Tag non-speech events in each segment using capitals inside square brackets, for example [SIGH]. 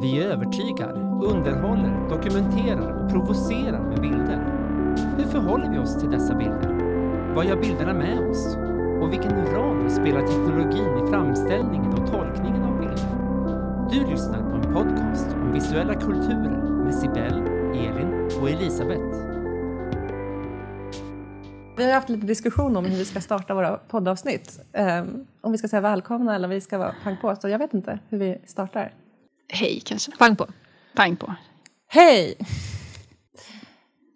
Vi övertygar, underhåller, dokumenterar och provocerar med bilder. Hur förhåller vi oss till dessa bilder? Vad gör bilderna med oss? Och vilken roll spelar teknologin i framställningen och tolkningen av bilder? Du lyssnar på en podcast om visuella kulturer med Sibel, Elin och Elisabeth. Vi har haft lite diskussion om hur vi ska starta våra poddavsnitt. Um, om vi ska säga välkomna eller om vi ska vara pang på. Så jag vet inte hur vi startar. Hej kanske. Pang på. Pang på. Hej!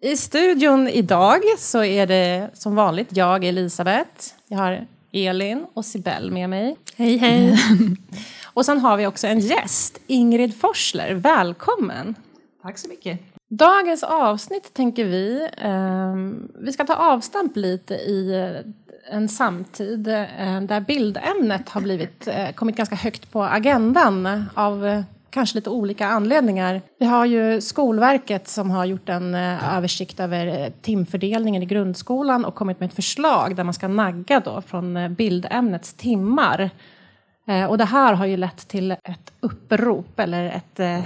I studion idag så är det som vanligt jag, Elisabeth. Jag har Elin och Sibel med mig. Hej, hej. [LAUGHS] och sen har vi också en gäst, Ingrid Forsler. Välkommen! Tack så mycket. Dagens avsnitt tänker vi, eh, vi ska ta avstamp lite i en samtid eh, där bildämnet har blivit, eh, kommit ganska högt på agendan av eh, kanske lite olika anledningar. Vi har ju Skolverket som har gjort en eh, översikt över eh, timfördelningen i grundskolan och kommit med ett förslag där man ska nagga då från eh, bildämnets timmar. Och det här har ju lett till ett upprop eller ett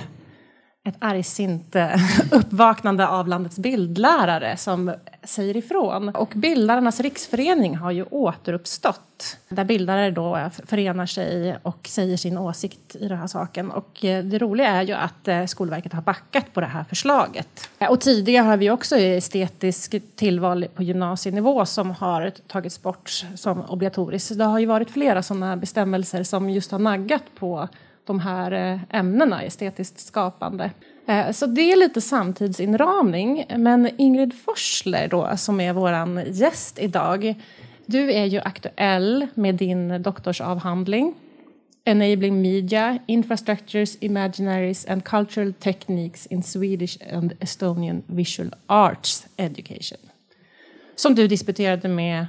ett argsint [LAUGHS] uppvaknande av landets bildlärare som säger ifrån. Och Bildarnas riksförening har ju återuppstått där bildare då förenar sig och säger sin åsikt i den här saken. Och eh, det roliga är ju att eh, Skolverket har backat på det här förslaget. Och tidigare har vi också estetisk tillval på gymnasienivå som har tagits bort som obligatoriskt. Det har ju varit flera sådana bestämmelser som just har naggat på de här eh, ämnena, estetiskt skapande. Eh, så det är lite samtidsinramning. Men Ingrid Forsler då, som är vår gäst idag, du är ju aktuell med din doktorsavhandling Enabling Media, Infrastructures, Imaginaries and Cultural Techniques in Swedish and Estonian Visual Arts Education. Som du disputerade med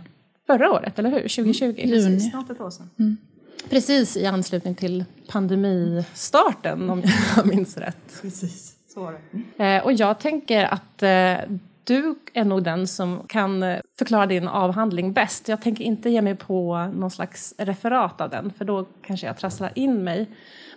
förra året, eller hur? 2020? Juni. Snart ett år sedan. Mm. Precis i anslutning till pandemistarten, om jag [LAUGHS] minns rätt. Precis, så var det. Eh, och jag tänker att eh, du är nog den som kan eh, förklara din avhandling bäst. Jag tänker inte ge mig på någon slags referat av den, för då kanske jag trasslar in mig.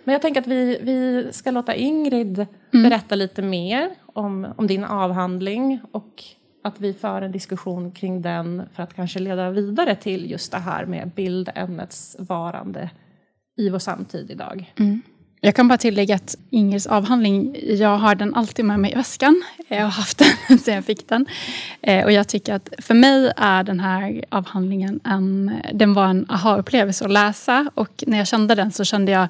Men jag tänker att vi, vi ska låta Ingrid mm. berätta lite mer om, om din avhandling och att vi för en diskussion kring den för att kanske leda vidare till just det här med bildämnets varande i vår samtid idag. Mm. Jag kan bara tillägga att Ingers avhandling, jag har den alltid med mig i väskan. Jag har haft den [LAUGHS] sedan jag fick den. Eh, och jag tycker att för mig är den här avhandlingen en, den var en aha-upplevelse att läsa. Och när jag kände den så kände jag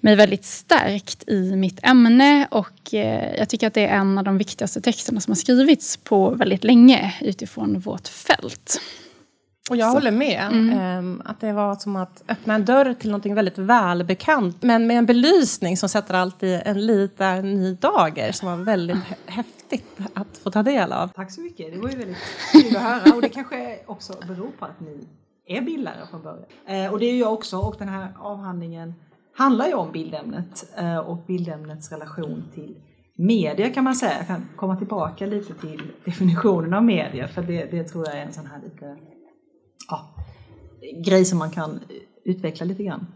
mig väldigt stärkt i mitt ämne och eh, jag tycker att det är en av de viktigaste texterna som har skrivits på väldigt länge utifrån vårt fält. Och jag Så. håller med. Mm. Ehm, att det var som att öppna en dörr till något väldigt välbekant. Men med en belysning som sätter allt i en liten ny dager som var väldigt häftigt att få ta del av. Tack så mycket. Det var ju väldigt kul att höra. Och det kanske också beror på att ni är bildlärare från början. Eh, och det är jag också. Och den här avhandlingen handlar ju om bildämnet eh, och bildämnets relation till media kan man säga. Jag kan komma tillbaka lite till definitionen av media för det, det tror jag är en sån här lite ja, grej som man kan utveckla lite grann.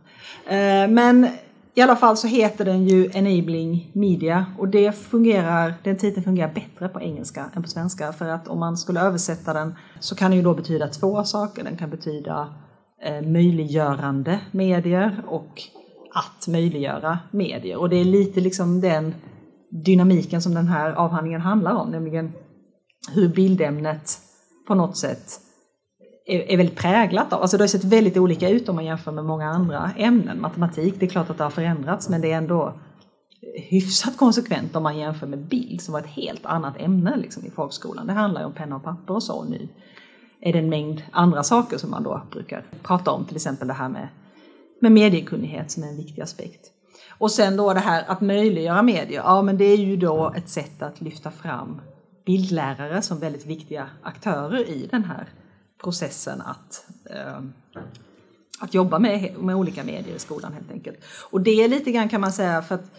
Eh, men i alla fall så heter den ju Enabling Media och det fungerar, den titeln fungerar bättre på engelska än på svenska för att om man skulle översätta den så kan den ju då betyda två saker. Den kan betyda eh, möjliggörande medier och att möjliggöra medier. Och det är lite liksom den dynamiken som den här avhandlingen handlar om, nämligen hur bildämnet på något sätt är, är väldigt präglat av. Alltså det har sett väldigt olika ut om man jämför med många andra ämnen. Matematik, det är klart att det har förändrats men det är ändå hyfsat konsekvent om man jämför med bild som var ett helt annat ämne liksom, i folkskolan. Det handlar ju om penna och papper och så och nu är det en mängd andra saker som man då brukar prata om, till exempel det här med med mediekunnighet som är en viktig aspekt. Och sen då det här att möjliggöra medier, ja men det är ju då ett sätt att lyfta fram bildlärare som väldigt viktiga aktörer i den här processen att, eh, att jobba med, med olika medier i skolan helt enkelt. Och det är lite grann kan man säga för att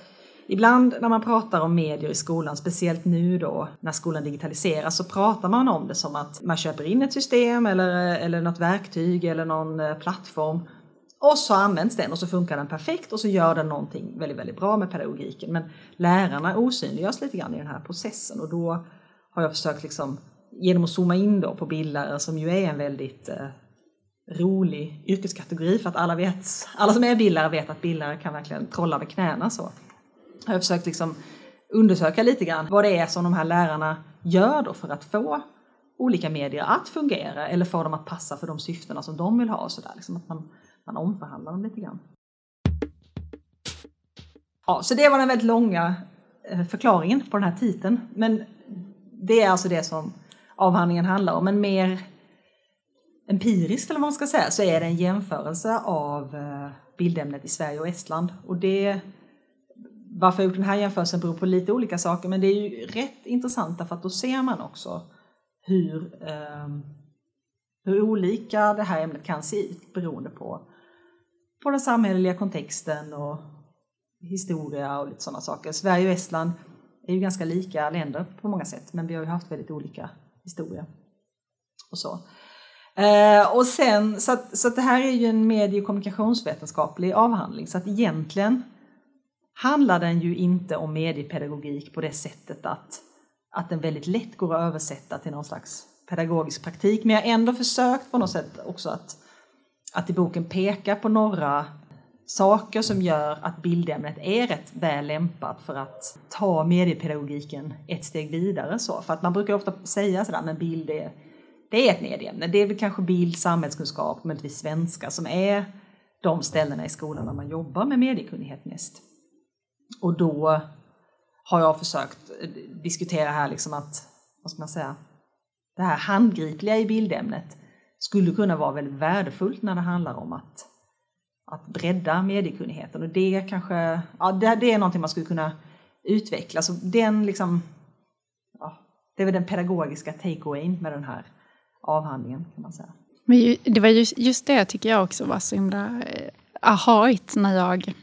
Ibland när man pratar om medier i skolan, speciellt nu då när skolan digitaliseras, så pratar man om det som att man köper in ett system eller, eller något verktyg eller någon eh, plattform och så används den och så funkar den perfekt och så gör den någonting väldigt, väldigt bra med pedagogiken. Men lärarna osynliggörs lite grann i den här processen och då har jag försökt liksom, genom att zooma in då på bildlärare som ju är en väldigt eh, rolig yrkeskategori för att alla, vet, alla som är bildlärare vet att bildlärare kan verkligen trolla med knäna. Så har jag försökt liksom undersöka lite grann vad det är som de här lärarna gör då för att få olika medier att fungera eller få dem att passa för de syftena som de vill ha. Och så där, liksom att man, man omförhandlar dem lite grann. Ja, så det var den väldigt långa eh, förklaringen på den här titeln. Men det är alltså det som avhandlingen handlar om. Men mer empiriskt eller vad man ska säga så är det en jämförelse av eh, bildämnet i Sverige och Estland. Och det, varför jag gjort den här jämförelsen beror på lite olika saker men det är ju rätt intressant därför att då ser man också hur, eh, hur olika det här ämnet kan se ut beroende på, på den samhälleliga kontexten och historia och lite sådana saker. Sverige och Estland är ju ganska lika länder på många sätt men vi har ju haft väldigt olika historia. Och så. Eh, och sen, så, att, så att det här är ju en medie och kommunikationsvetenskaplig avhandling så att egentligen handlar den ju inte om mediepedagogik på det sättet att, att den väldigt lätt går att översätta till någon slags pedagogisk praktik. Men jag har ändå försökt på något sätt också att, att i boken peka på några saker som gör att bildämnet är rätt väl lämpat för att ta mediepedagogiken ett steg vidare. Så. För att man brukar ofta säga sådär, men bild är, det är ett medieämne. Det är väl kanske bild, samhällskunskap, möjligtvis svenska som är de ställena i skolan där man jobbar med mediekunnighet mest. Och då har jag försökt diskutera här liksom att, vad ska man säga, det här handgripliga i bildämnet skulle kunna vara väldigt värdefullt när det handlar om att, att bredda mediekunnigheten. Och det kanske, ja, det, det är någonting man skulle kunna utveckla. Så den liksom, ja, det är väl den pedagogiska take-awayn med den här avhandlingen kan man säga. Men det var just, just det tycker jag också var så himla eh, ahait när jag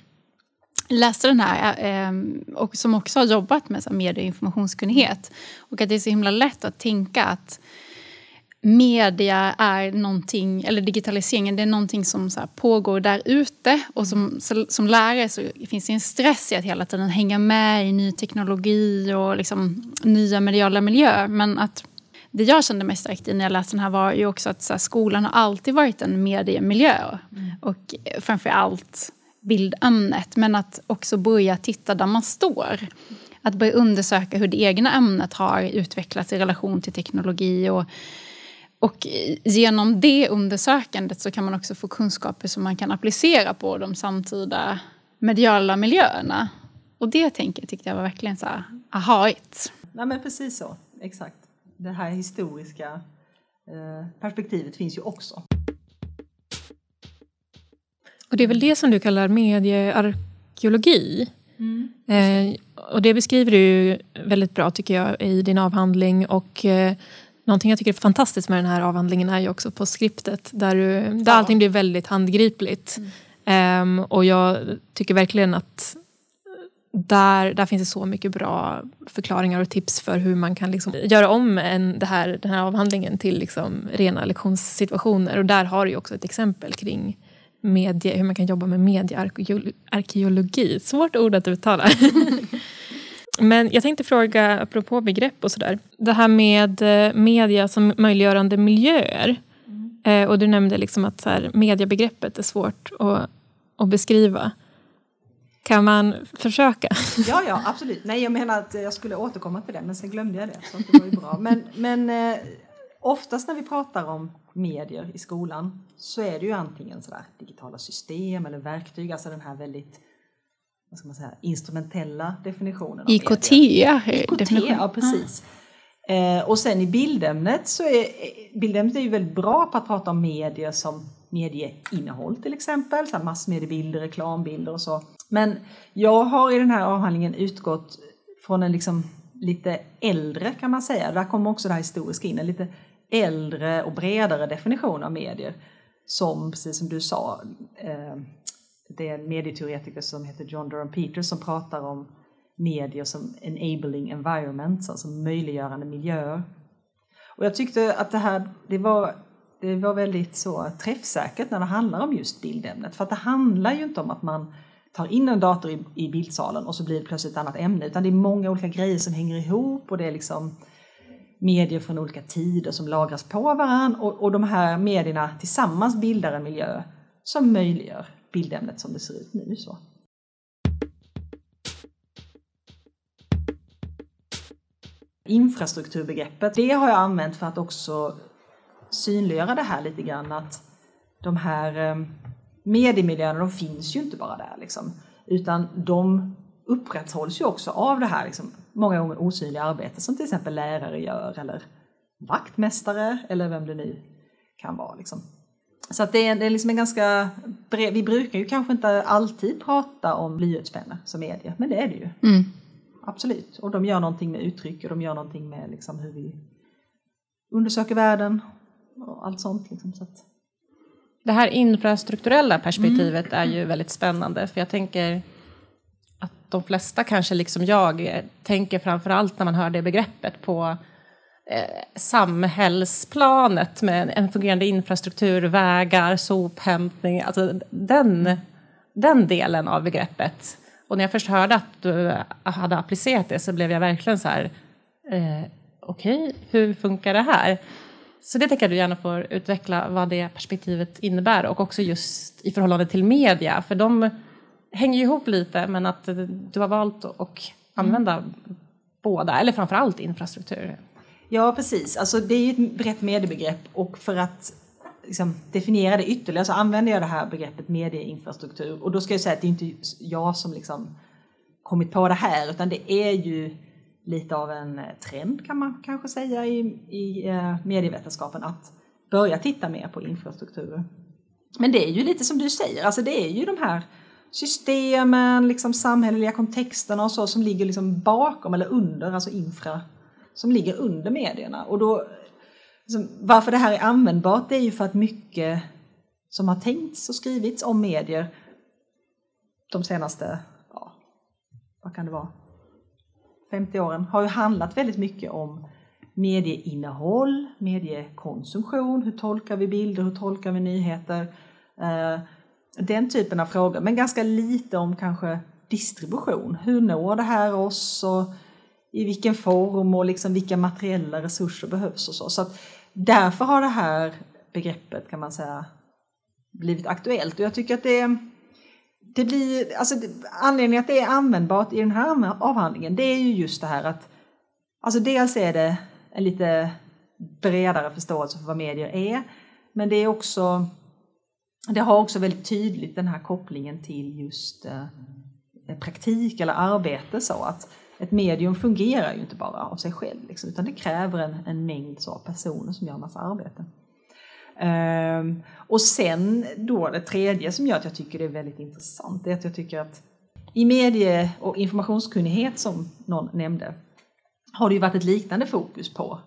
läste den här, eh, och som också har jobbat med medie och informationskunnighet. Och att det är så himla lätt att tänka att media är någonting, eller digitaliseringen, det är någonting som så pågår där ute. Och som, som lärare så finns det en stress i att hela tiden hänga med i ny teknologi och liksom nya mediala miljöer. Men att det jag kände mest starkt i när jag läste den här var ju också att så här, skolan har alltid varit en mediemiljö. Mm. Och framför allt bildämnet. Men att också börja titta där man står. Att börja undersöka hur det egna ämnet har utvecklats i relation till teknologi. Och, och genom det undersökandet så kan man också få kunskaper som man kan applicera på de samtida mediala miljöerna. Och det tänker, tyckte jag var verkligen så här, ahait. Nej men precis så, exakt. Det här historiska eh, perspektivet finns ju också. Och det är väl det som du kallar mediearkeologi. Mm. Eh, och det beskriver du väldigt bra tycker jag i din avhandling. Och eh, någonting jag tycker är fantastiskt med den här avhandlingen är ju också på skriptet där, du, där ja. allting blir väldigt handgripligt. Mm. Eh, och jag tycker verkligen att där, där finns det så mycket bra förklaringar och tips för hur man kan liksom göra om en, det här, den här avhandlingen till liksom rena lektionssituationer. Och där har du också ett exempel kring medie, hur man kan jobba med mediearkeologi. Svårt ord att uttala. [LAUGHS] Men jag tänkte fråga, apropå begrepp och sådär. Det här med eh, media som möjliggörande miljöer. Mm. Eh, och du nämnde liksom att så här, mediebegreppet är svårt att, att beskriva. Kan man försöka? Ja, ja, absolut. Nej, jag menar att jag skulle återkomma till det, men sen glömde jag det. Så det var ju bra. Men, men eh, oftast när vi pratar om medier i skolan så är det ju antingen sådär digitala system eller verktyg, alltså den här väldigt vad ska man säga, instrumentella definitionen. IKT, IKT ja precis. Eh, och sen i bildämnet så är bildämnet är ju väldigt bra på att prata om medier som medieinnehåll till exempel, så massmediebilder, reklambilder och så. Men jag har i den här avhandlingen utgått från en liksom lite äldre kan man säga, där kommer också det här historiska in, en lite äldre och bredare definition av medier. Som, precis som du sa, eh, det är en medieteoretiker som heter John Durham Peters som pratar om medier som enabling environments, alltså möjliggörande miljöer. Och jag tyckte att det här, det var det var väldigt så träffsäkert när det handlar om just bildämnet. För att det handlar ju inte om att man tar in en dator i, i bildsalen och så blir det plötsligt ett annat ämne, utan det är många olika grejer som hänger ihop och det är liksom medier från olika tider som lagras på varandra och, och de här medierna tillsammans bildar en miljö som möjliggör bildämnet som det ser ut nu. Så. Infrastrukturbegreppet, det har jag använt för att också synliggöra det här lite grann att de här ehm, mediemiljöerna, de finns ju inte bara där liksom, utan de upprätthålls ju också av det här liksom, många gånger osynliga arbetet som till exempel lärare gör eller vaktmästare eller vem det nu kan vara. Liksom. Så att det är, det är liksom en ganska bred, vi brukar ju kanske inte alltid prata om blyertspennor som medier, men det är det ju. Mm. Absolut, och de gör någonting med uttryck och de gör någonting med liksom hur vi undersöker världen och allt sånt. Liksom, så att. Det här infrastrukturella perspektivet är ju väldigt spännande för jag tänker att de flesta kanske liksom jag tänker framförallt när man hör det begreppet på samhällsplanet med en fungerande infrastruktur, vägar, sophämtning, alltså den, den delen av begreppet. Och när jag först hörde att du hade applicerat det så blev jag verkligen så här, eh, okej, okay, hur funkar det här? Så det tänker jag du gärna får utveckla vad det perspektivet innebär och också just i förhållande till media, för de hänger ju ihop lite men att du har valt att använda mm. båda, eller framförallt infrastruktur. Ja precis, alltså det är ju ett brett mediebegrepp och för att liksom, definiera det ytterligare så använder jag det här begreppet medieinfrastruktur och då ska jag säga att det är inte jag som liksom kommit på det här utan det är ju lite av en trend kan man kanske säga i, i eh, medievetenskapen att börja titta mer på infrastrukturer. Men det är ju lite som du säger, alltså det är ju de här systemen, liksom samhälleliga kontexterna och så som ligger liksom bakom eller under, alltså infra, som ligger under medierna. Och då, liksom, varför det här är användbart det är ju för att mycket som har tänkts och skrivits om medier de senaste, ja, vad kan det vara, 50 åren har ju handlat väldigt mycket om medieinnehåll, mediekonsumtion, hur tolkar vi bilder, hur tolkar vi nyheter, eh, den typen av frågor, men ganska lite om kanske distribution. Hur når det här oss? Och i vilken form och liksom vilka materiella resurser behövs och så. så att därför har det här begreppet kan man säga blivit aktuellt och jag tycker att det det blir, alltså anledningen att det är användbart i den här avhandlingen det är ju just det här att alltså dels är det en lite bredare förståelse för vad medier är men det är också det har också väldigt tydligt den här kopplingen till just eh, praktik eller arbete så att ett medium fungerar ju inte bara av sig själv liksom, utan det kräver en, en mängd så, personer som gör en massa arbete. Um, och sen då det tredje som gör att jag tycker det är väldigt intressant är att jag tycker att i medie och informationskunnighet som någon nämnde har det ju varit ett liknande fokus på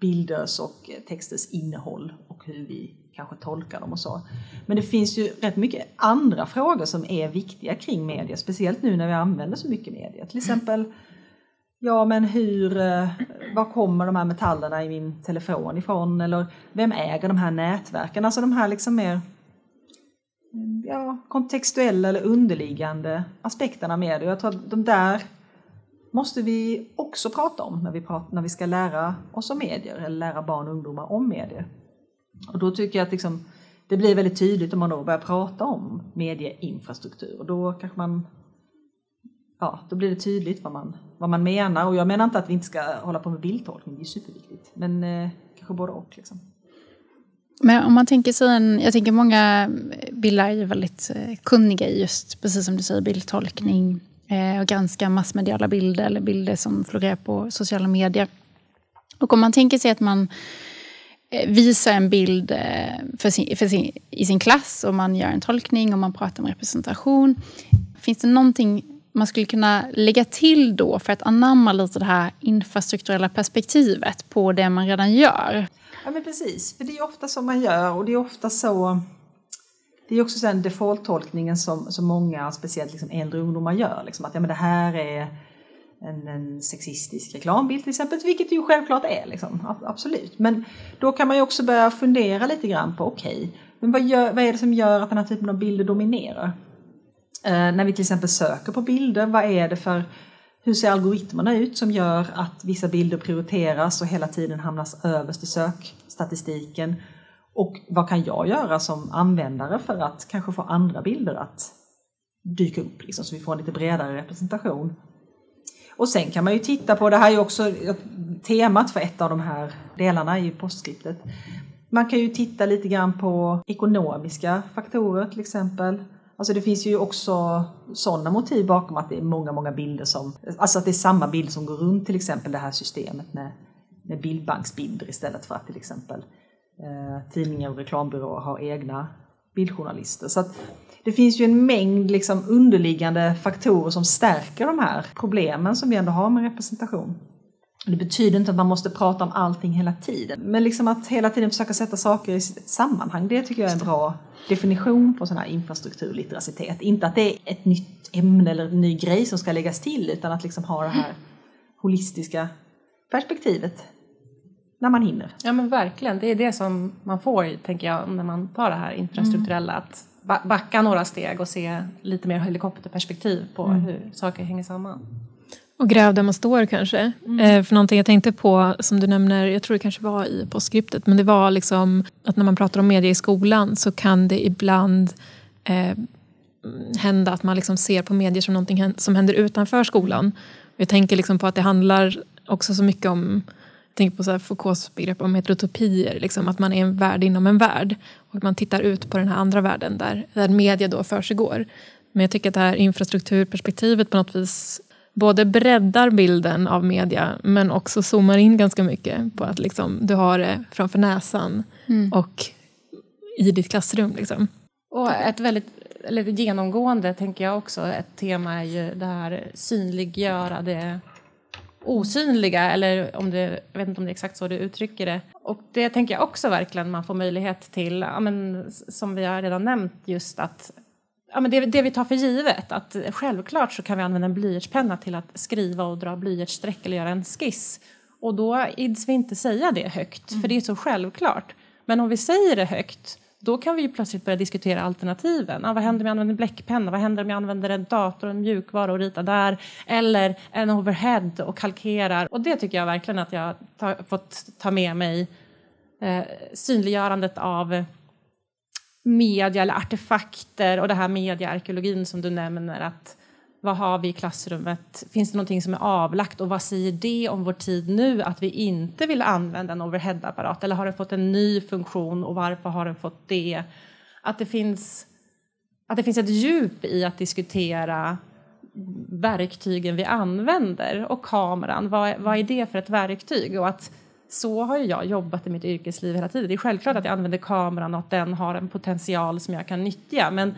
bilders och texters innehåll och hur vi kanske tolkar dem och så. Men det finns ju rätt mycket andra frågor som är viktiga kring media, speciellt nu när vi använder så mycket media. Till exempel, ja men hur, eh, var kommer de här metallerna i min telefon ifrån? Eller vem äger de här nätverken? Alltså de här liksom mer ja, kontextuella eller underliggande aspekterna med det. Jag tror att de där måste vi också prata om när vi, pratar, när vi ska lära oss om medier eller lära barn och ungdomar om medier. Och då tycker jag att liksom, det blir väldigt tydligt om man då börjar prata om medieinfrastruktur. Och då kanske man ja, då blir det tydligt vad man, vad man menar. Och jag menar inte att vi inte ska hålla på med bildtolkning, det är superviktigt. Men eh, kanske både och. Liksom. Men om man tänker sig en, jag tänker många bilder är väldigt eh, kunniga i just, precis som du säger, bildtolkning eh, och granska massmediala bilder eller bilder som florerar på sociala medier. Och om man tänker sig att man eh, visar en bild eh, för sin, för sin, i sin klass och man gör en tolkning och man pratar om representation. Finns det någonting man skulle kunna lägga till då för att anamma lite det här infrastrukturella perspektivet på det man redan gör? Ja men precis, för det är ofta så man gör och det är ofta så det är också den default-tolkningen som, som många, speciellt liksom äldre ungdomar gör. Liksom, att ja, men det här är en, en sexistisk reklambild till exempel, vilket det ju självklart är. Liksom. Absolut. Men då kan man ju också börja fundera lite grann på, okej, okay, men vad, gör, vad är det som gör att den här typen av bilder dominerar? Eh, när vi till exempel söker på bilder, vad är det för hur ser algoritmerna ut som gör att vissa bilder prioriteras och hela tiden hamnas överst i sökstatistiken? Och vad kan jag göra som användare för att kanske få andra bilder att dyka upp, liksom, så vi får en lite bredare representation? Och sen kan man ju titta på, det här är ju också temat för ett av de här delarna i postskriptet. Man kan ju titta lite grann på ekonomiska faktorer till exempel. Alltså det finns ju också sådana motiv bakom att det är många, många bilder som, alltså att det är samma bild som går runt till exempel det här systemet med, med bildbanksbilder istället för att till exempel eh, tidningar och reklambyråer har egna bildjournalister. Så att det finns ju en mängd liksom underliggande faktorer som stärker de här problemen som vi ändå har med representation. Det betyder inte att man måste prata om allting hela tiden, men liksom att hela tiden försöka sätta saker i sitt sammanhang, det tycker jag är en bra definition på sån här infrastrukturlitteracitet. Inte att det är ett nytt ämne eller en ny grej som ska läggas till, utan att liksom ha det här holistiska perspektivet när man hinner. Ja men verkligen, det är det som man får, tänker jag, när man tar det här infrastrukturella. Mm. Att backa några steg och se lite mer helikopterperspektiv på mm. hur saker hänger samman. Och gräv där man står kanske. Mm. Eh, för någonting jag tänkte på som du nämner, jag tror det kanske var i postskriptet, men det var liksom att när man pratar om media i skolan så kan det ibland eh, hända att man liksom ser på medier som någonting som händer utanför skolan. Jag tänker liksom på att det handlar också så mycket om jag tänker på så här Foucaults begrepp om heterotopier, liksom, att man är en värld inom en värld. Och man tittar ut på den här andra världen där, där media då försiggår. Men jag tycker att det här infrastrukturperspektivet på något vis både breddar bilden av media men också zoomar in ganska mycket på att liksom, du har det framför näsan mm. och i ditt klassrum. Liksom. Och ett väldigt eller genomgående, tänker jag också, ett tema är ju det här synliggöra det osynliga, eller om det, jag vet inte om det är exakt så du uttrycker det. Och det tänker jag också verkligen man får möjlighet till, ja, men, som vi har redan nämnt, just att ja, men det, det, vi tar för givet, att självklart så kan vi använda en blyertspenna till att skriva och dra blyertsstreck eller göra en skiss. Och då ids vi inte säga det högt, mm. för det är så självklart. Men om vi säger det högt, då kan vi ju plötsligt börja diskutera alternativen. Ah, vad händer om jag använder bläckpenna? Vad händer om jag använder en dator och en mjukvara och ritar där? Eller en overhead och kalkerar. Och det tycker jag verkligen att jag har fått ta med mig. Eh, synliggörandet av media eller artefakter och det här mediearkeologin som du nämner. att Vad har vi i klassrummet? Finns det någonting som är avlagt och vad säger det om vår tid nu att vi inte vill använda en overheadapparat eller har den fått en ny funktion och varför har den fått det? Att det finns, att det finns ett djup i att diskutera verktygen vi använder och kameran. Vad, vad är det för ett verktyg? Och att så har jag jobbat i mitt yrkesliv hela tiden. Det är självklart att jag använder kameran och att den har en potential som jag kan nyttja. Men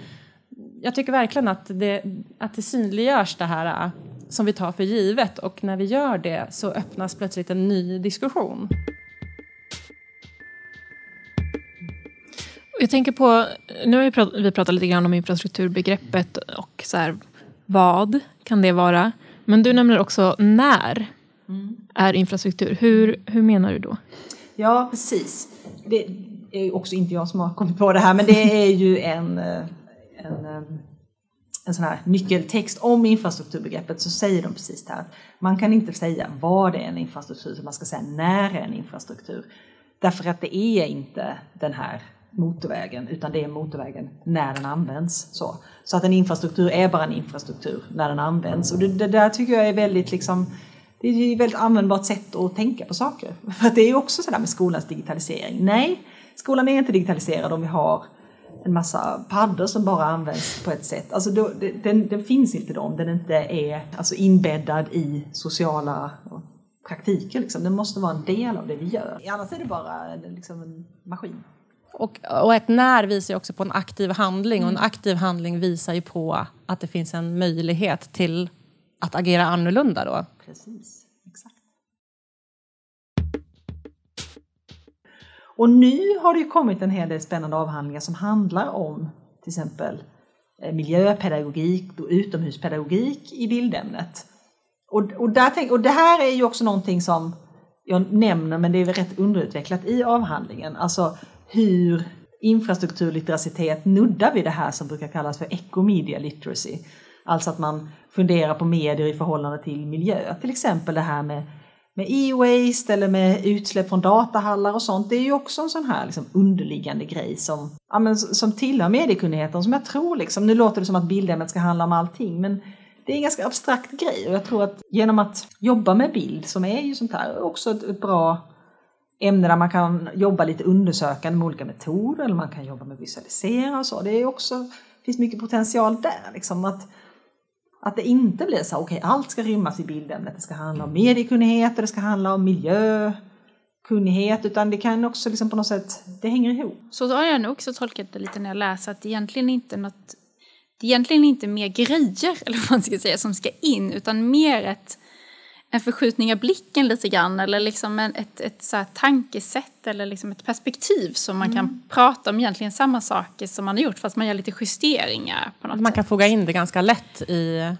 jag tycker verkligen att det, att det synliggörs det här äh, som vi tar för givet och när vi gör det så öppnas plötsligt en ny diskussion. Jag tänker på, nu har vi pratat, vi pratat lite grann om infrastrukturbegreppet och så här, vad kan det vara? Men du nämner också när mm är infrastruktur. Hur, hur menar du då? Ja, precis. Det är också inte jag som har kommit på det här, men det är ju en, eh, en, eh, en sån här nyckeltext om infrastrukturbegreppet så säger de precis det här. Man kan inte säga vad det är en infrastruktur, man ska säga när är en infrastruktur. Därför att det är inte den här motorvägen, utan det är motorvägen när den används. Så, så att en infrastruktur är bara en infrastruktur när den används. Och det, det där tycker jag är väldigt liksom det är ett väldigt användbart sätt att tänka på saker. För det är ju också sådär med skolans digitalisering. Nej, skolan är inte digitaliserad om vi har en massa paddor som bara används på ett sätt. Alltså då, den, den, finns inte då om den inte är alltså inbäddad i sociala praktiker. Liksom. Den måste vara en del av det vi gör. Annars är det bara liksom en maskin. Och, och ett när visar ju också på en aktiv handling och en aktiv handling visar ju på att det finns en möjlighet till att agera annorlunda då. Precis, exakt. Och nu har det ju kommit en hel del spännande avhandlingar som handlar om till exempel eh, miljöpedagogik och utomhuspedagogik i bildämnet. Och, och, där tänk, och det här är ju också någonting som jag nämner, men det är väl rätt underutvecklat i avhandlingen. Alltså hur infrastrukturlitteracitet nuddar vid det här som brukar kallas för ecomedia literacy. Alltså att man funderar på medier i förhållande till miljö. Till exempel det här med med e-waste eller med utsläpp från datahallar och sånt. Det är ju också en sån här liksom underliggande grej som, ja, men, som tillhör mediekunnigheten som jag tror liksom, nu låter det som att bildämnet ska handla om allting men det är en ganska abstrakt grej och jag tror att genom att jobba med bild som är ju sånt här också ett, ett bra ämne där man kan jobba lite undersökande med olika metoder eller man kan jobba med visualisera och så. Det är också, finns mycket potential där liksom att att det inte blir så okej okay, allt ska rymmas i bildämnet. Det ska handla om mediekunnighet och det ska handla om miljökunnighet utan det kan också liksom på något sätt, det hänger ihop. Så har jag nog också tolkat det lite när jag läser att det egentligen inte är något, det är egentligen inte mer grejer [LAUGHS] eller vad man ska säga som ska in utan mer ett en förskjutning av blicken lite grann eller liksom en, ett, ett så tankesätt eller liksom ett perspektiv som man mm. kan prata om egentligen samma saker som man har gjort fast man gör lite justeringar. på något Man sätt. kan foga in det ganska lätt i,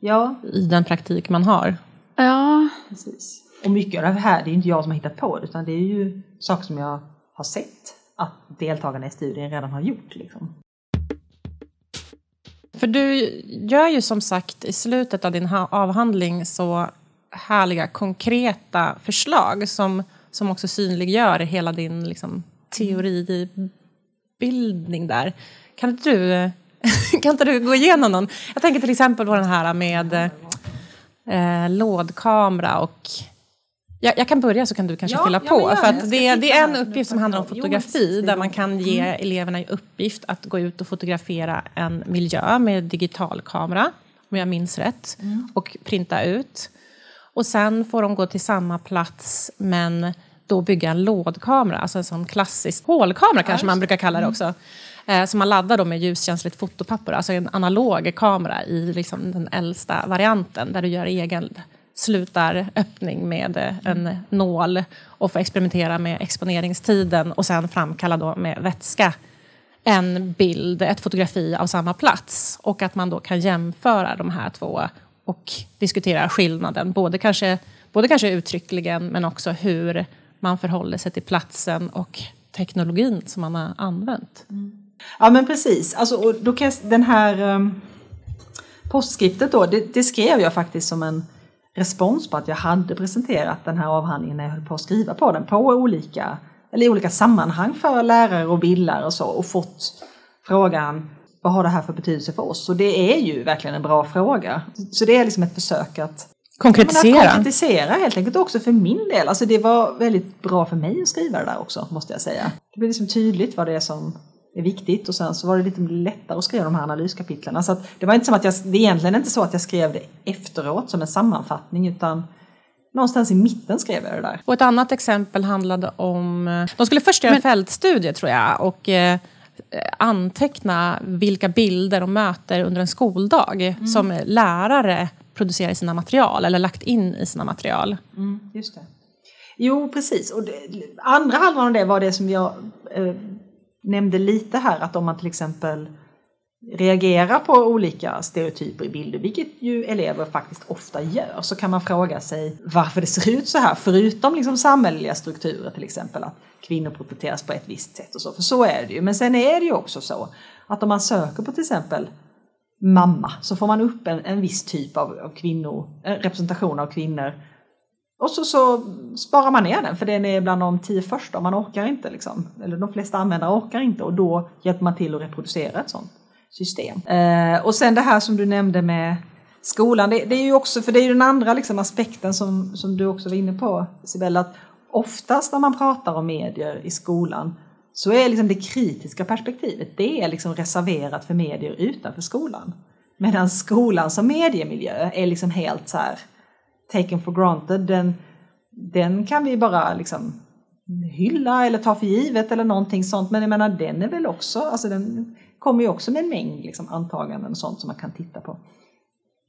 ja. i den praktik man har. Ja. Precis. Och mycket av det här, det är inte jag som har hittat på det utan det är ju saker som jag har sett att deltagarna i studien redan har gjort. Liksom. För du gör ju som sagt i slutet av din avhandling så härliga konkreta förslag som, som också synliggör hela din liksom, teoribildning där. Kan inte, du, [LAUGHS] kan inte du gå igenom någon? Jag tänker till exempel på den här med eh, lådkamera och jag, jag, kan börja så kan du kanske ja, fylla på. Ja, för att det, det, är en uppgift som handlar om fotografi där man kan ge mm. eleverna i uppgift att gå ut och fotografera en miljö med digitalkamera, om jag minns rätt, mm. och printa ut. Och sen får de gå till samma plats men då bygga en lådkamera, alltså en sån klassisk hålkamera kanske man brukar kalla det också. Eh, som man laddar då med ljuskänsligt fotopapper, alltså en analog kamera i liksom den äldsta varianten där du gör egen slutaröppning med eh, en nål och får experimentera med exponeringstiden och sen framkalla då med vätska en bild, ett fotografi av samma plats. Och att man då kan jämföra de här två och diskutera skillnaden, både kanske, både kanske uttryckligen men också hur man förhåller sig till platsen och teknologin som man har använt. Mm. Ja men precis, alltså, och då kan jag, den här um, postskriptet då, det, det, skrev jag faktiskt som en respons på att jag hade presenterat den här avhandlingen när jag höll på att skriva på den på olika, eller i olika sammanhang för lärare och bildare och så och fått frågan vad har det här för betydelse för oss? Och det är ju verkligen en bra fråga. Så det är liksom ett försök att Konkretisera. Att konkretisera helt enkelt också för min del. Alltså det var väldigt bra för mig att skriva det där också måste jag säga. Det blev liksom tydligt vad det är som är viktigt och sen så var det lite lättare att skriva de här analyskapitlen. Så det var inte som att jag, det är egentligen inte så att jag skrev det efteråt som en sammanfattning utan någonstans i mitten skrev jag det där. Och ett annat exempel handlade om, de skulle först göra en fältstudie tror jag och eh, anteckna vilka bilder de möter under en skoldag mm. som lärare producerar i sina material eller lagt in i sina material. Mm, just det. Jo, precis. Och det, andra halvan av det var det som jag eh, nämnde lite här, att om man till exempel reagerar på olika stereotyper i bilder, vilket ju elever faktiskt ofta gör, så kan man fråga sig varför det ser ut så här, förutom liksom samhälleliga strukturer till exempel, att kvinnor porträtteras på ett visst sätt och så, för så är det ju. Men sen är det ju också så att om man söker på till exempel mamma så får man upp en, en viss typ av, av kvinnor, eh, representation av kvinnor och så, så sparar man ner den för den är bland de tio första och man orkar inte liksom. Eller de flesta användare orkar inte och då hjälper man till att reproducera ett sånt system. Eh, och sen det här som du nämnde med skolan, det, det, är ju också, för det är ju den andra liksom aspekten som, som du också var inne på Sibella, att oftast när man pratar om medier i skolan så är liksom det kritiska perspektivet, det är liksom reserverat för medier utanför skolan. Medan skolan som mediemiljö är liksom helt så här taken for granted, den, den kan vi bara liksom hylla eller ta för givet eller någonting sånt. Men jag menar den är väl också, alltså den kommer ju också med en mängd liksom, antaganden och sånt som man kan titta på.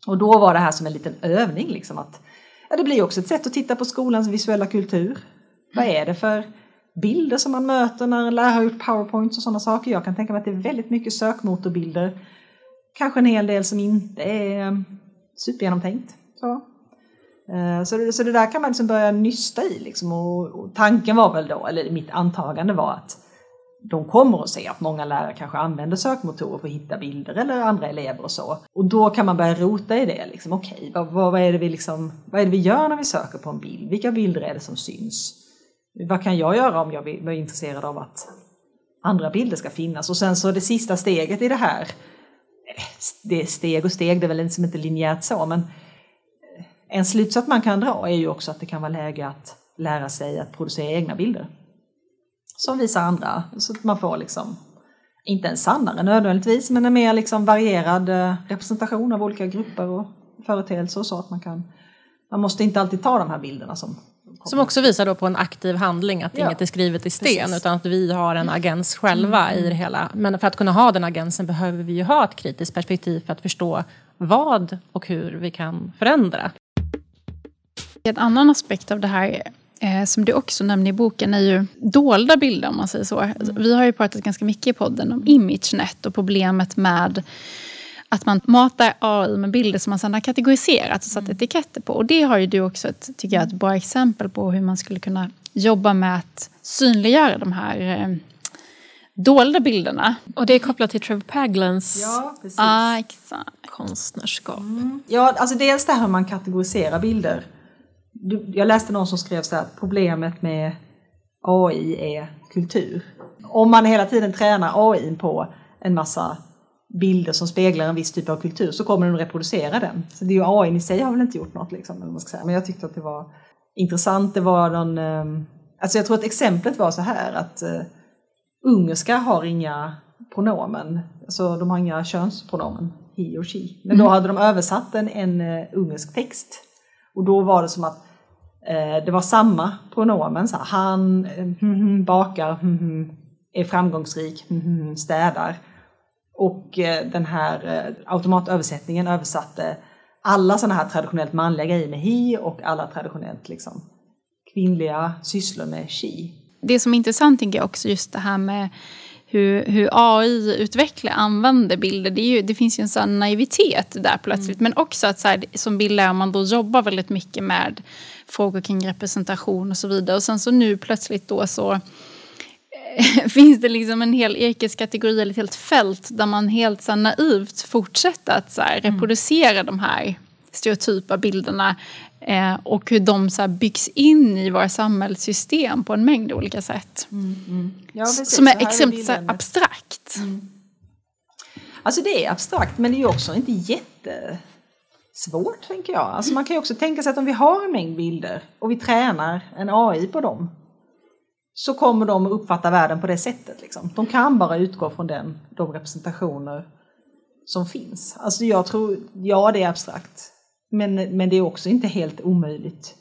Och då var det här som en liten övning liksom att ja, det blir också ett sätt att titta på skolans visuella kultur. Vad är det för bilder som man möter när en lärare har gjort powerpoints och sådana saker. Jag kan tänka mig att det är väldigt mycket sökmotorbilder. Kanske en hel del som inte är eh, supergenomtänkt. Så. Eh, så det, så det där kan man liksom börja nysta i. Liksom. Och, och tanken var väl då, eller mitt antagande var att de kommer att se att många lärare kanske använder sökmotorer för att hitta bilder eller andra elever och så. Och då kan man börja rota i det. Liksom, Okej, okay, vad, vad, är det vi liksom, vad är det vi gör när vi söker på en bild? Vilka bilder är det som syns? Vad kan jag göra om jag är intresserad av att andra bilder ska finnas? Och sen så det sista steget i det här, eh, det är steg och steg, det är väl liksom inte linjärt så, men eh, en slutsats man kan dra är ju också att det kan vara läge att lära sig att producera egna bilder som visar andra. Så att man får liksom, inte en sannare nödvändigtvis, men en mer liksom varierad eh, representation av olika grupper och företeelser och så att man kan, man måste inte alltid ta de här bilderna som som också visar då på en aktiv handling, att ja. inget är skrivet i sten Precis. utan att vi har en agens själva mm. i det hela. Men för att kunna ha den agensen behöver vi ju ha ett kritiskt perspektiv för att förstå vad och hur vi kan förändra. En annan aspekt av det här eh, som du också nämner i boken är ju dolda bilder om man säger så. Mm. Vi har ju pratat ganska mycket i podden om ImageNet och problemet med att man matar AI med bilder som man sedan har kategoriserat och satt mm. etiketter på. Och det har ju du också ett, tycker jag, ett bra exempel på hur man skulle kunna jobba med att synliggöra de här eh, dolda bilderna. Och det är kopplat till Trevor Paglans ja, precis. Ah, exakt. konstnärskap. Mm. Ja, alltså dels det här hur man kategoriserar bilder jag läste någon som skrev så här, problemet med AI är kultur. Om man hela tiden tränar AI på en massa bilder som speglar en viss typ av kultur så kommer den att reproducera den. Så det är ju AI i sig har väl inte gjort något liksom. Men jag tyckte att det var intressant. Det var någon, ehm, alltså jag tror att exemplet var så här att uh, ungerska har inga pronomen, alltså de har inga könspronomen, he och she. Men då mm. hade de översatt en, en uh, ungersk text och då var det som att Eh, Eh, det var samma pronomen, så här, han mm, bakar, mm, är framgångsrik, mm, städar. Och eh, den här automatöversättningen översatte alla sådana här traditionellt manliga grejer med he och alla traditionellt liksom, kvinnliga sysslor med she. Det som är intressant tänker jag också just det här med hur, hur AI-utvecklare använder bilder. Det, ju, det, finns ju en sån naivitet där plötsligt. Mm. Men också att så här, som bildlärare man då jobbar väldigt mycket med frågor kring representation och så vidare. Och sen så nu plötsligt då så eh, [LAUGHS] finns det liksom en hel yrkeskategori eller ett helt fält där man helt så naivt fortsätter att så här, mm. reproducera de här stereotypa bilderna eh, och hur de så byggs in i våra samhällssystem på en mängd olika sätt. Mm, mm. Ja, som är extremt är abstrakt. Mm. Alltså det är abstrakt men det är också inte jätte svårt, tänker jag. Alltså man kan ju också tänka sig att om vi har en mängd bilder och vi tränar en AI på dem så kommer de att uppfatta världen på det sättet. Liksom. De kan bara utgå från den, de representationer som finns. Alltså jag tror, ja det är abstrakt, men, men det är också inte helt omöjligt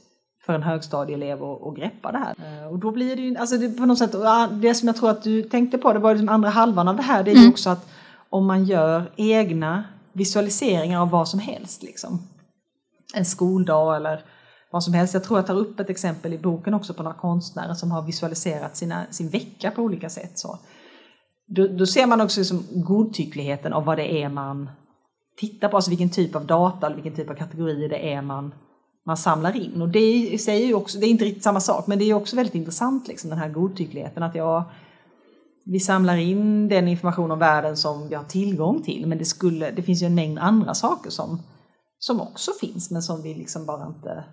för en högstadieelev att, att greppa det här. Eh, och då blir det ju, alltså det, på något sätt, det som jag tror att du tänkte på, det var liksom andra halvan av det här, det är ju mm. också att om man gör egna visualiseringar av vad som helst. Liksom. En skoldag eller vad som helst. Jag tror jag tar upp ett exempel i boken också på några konstnärer som har visualiserat sina, sin vecka på olika sätt. Så. Då, då ser man också liksom godtyckligheten av vad det är man titta på, alltså vilken typ av data eller vilken typ av kategorier det är man, man samlar in. Och det säger ju också, det är inte riktigt samma sak, men det är också väldigt intressant liksom, den här godtyckligheten. Att jag, vi samlar in den information om världen som vi har tillgång till men det, skulle, det finns ju en mängd andra saker som, som också finns men som vi liksom bara inte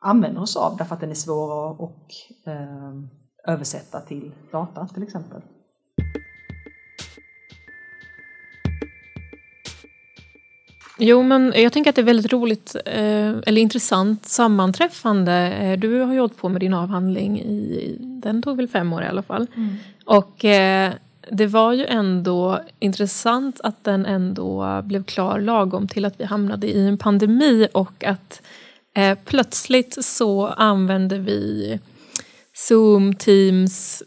använder oss av därför att den är svår att och, eh, översätta till data till exempel. Jo, men jag tänker att det är väldigt roligt eh, eller intressant sammanträffande. Eh, du har ju hållit på med din avhandling i, den tog väl fem år i alla fall. Mm. Och eh, det var ju ändå intressant att den ändå blev klar lagom till att vi hamnade i en pandemi och att plötsligt så använde vi Zoom, Teams,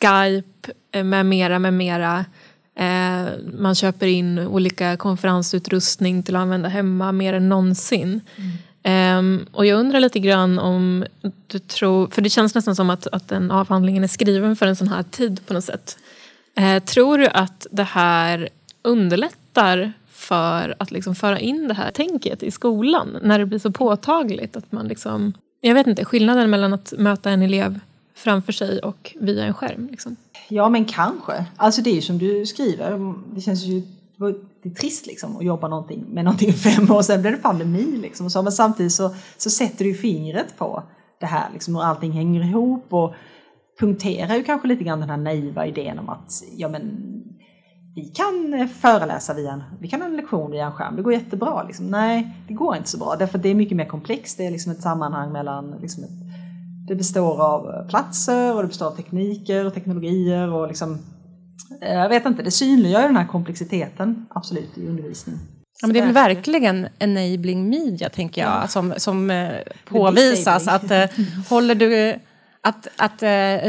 Skype med mera, med mera Eh, man köper in olika konferensutrustning till att använda hemma mer än någonsin. Mm. Och jag undrar lite grann om du tror, för det känns nästan som att, att den avhandlingen är skriven för en sån här tid på något sätt. Eh, tror du att det här underlättar för att liksom föra in det här tänket i skolan när det blir så påtagligt att man liksom... Jag vet inte, skillnaden mellan att möta en elev framför sig och via en skärm. Liksom. Ja, men kanske. Alltså det är ju som du skriver, det känns ju det är trist liksom att jobba någonting, med någonting i fem år, sen blir det pandemi. Liksom, så, men samtidigt så, så sätter du fingret på det här, liksom, hur allting hänger ihop och punkterar ju kanske lite grann den här naiva idén om att ja, men, vi kan föreläsa via en, vi kan ha en lektion via en skärm, det går jättebra. Liksom. Nej, det går inte så bra, därför att det är mycket mer komplext. Det är liksom ett sammanhang mellan liksom ett, det består av platser och det består av tekniker och teknologier och liksom Eh, jag vet inte, det synliggör den här komplexiteten absolut i undervisning. Ja, men det är väl verkligen enabling media, tänker jag, ja. som, som eh, påvisas. Att, eh, håller du, att, att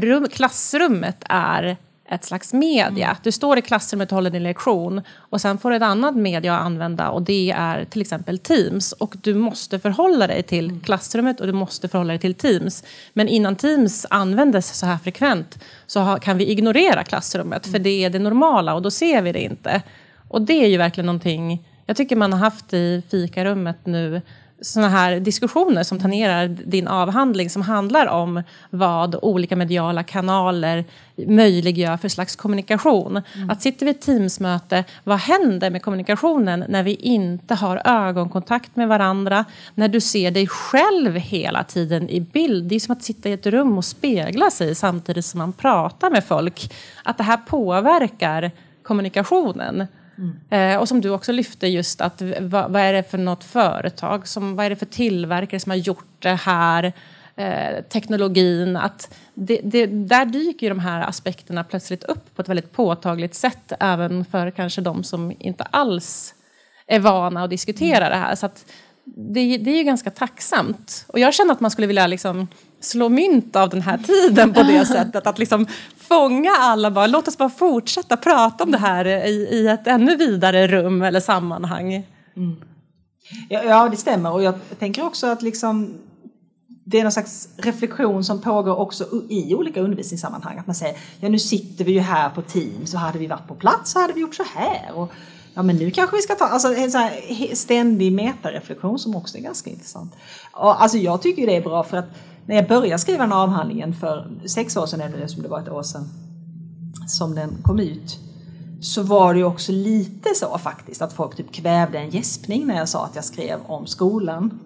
rum, klassrummet är ett slags media. Mm. Du står i klassrummet och håller din lektion och sen får du ett annat media att använda och det är till exempel Teams. Och du måste förhålla dig till mm. klassrummet och du måste förhålla dig till Teams. Men innan Teams användes så här frekvent så kan vi ignorera klassrummet för det är det normala och då ser vi det inte. Och det är ju verkligen någonting jag tycker man har haft i fikarummet nu såna här diskussioner som tangerar din avhandling som handlar om vad olika mediala kanaler möjliggör för slags kommunikation. Mm. Att sitter vi i ett Teamsmöte, vad händer med kommunikationen när vi inte har ögonkontakt med varandra? När du ser dig själv hela tiden i bild. Det är som att sitta i ett rum och spegla sig samtidigt som man pratar med folk. Att det här påverkar kommunikationen. Mm. Eh, och som du också lyfte just att vad, vad, är det för något företag, som, vad är det för tillverkare som har gjort det här? Eh, teknologin, att det, det, där dyker ju de här aspekterna plötsligt upp på ett väldigt påtagligt sätt även för kanske de som inte alls är vana att diskutera mm. det här. Så det, det, är ju ganska tacksamt. Och jag känner att man skulle vilja liksom slå mynt av den här tiden på det sättet. Att liksom fånga alla bara, låt oss bara fortsätta prata om det här i, i ett ännu vidare rum eller sammanhang. Mm. Ja, ja, det stämmer och jag tänker också att liksom det är någon slags reflektion som pågår också i olika undervisningssammanhang. Att man säger, ja nu sitter vi ju här på team, så hade vi varit på plats så hade vi gjort så här. Och, ja men nu kanske vi ska ta, alltså en sån ständig metareflektion som också är ganska intressant. Och, alltså jag tycker det är bra för att när jag började skriva den avhandlingen för sex år sedan, eller som det var ett år sedan, som den kom ut, så var det ju också lite så faktiskt att folk typ kvävde en gäspning när jag sa att jag skrev om skolan.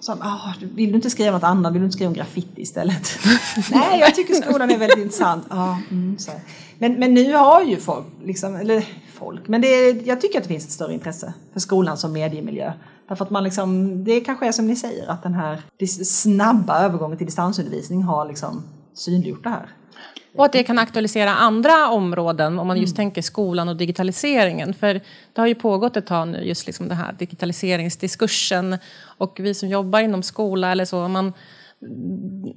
Så, ah, vill du inte skriva något annat? Vill du inte skriva om graffiti istället? [LAUGHS] Nej, jag tycker skolan är väldigt intressant. Ah, mm. Men, men nu har ju folk, liksom, eller folk, men det jag tycker att det finns ett större intresse för skolan som mediemiljö. Därför att man liksom, det kanske är som ni säger, att den här snabba övergången till distansundervisning har liksom synliggjort det här. Och att det kan aktualisera andra områden om man just mm. tänker skolan och digitaliseringen. För det har ju pågått ett tag nu, just liksom den här digitaliseringsdiskursen. Och vi som jobbar inom skola eller så, man,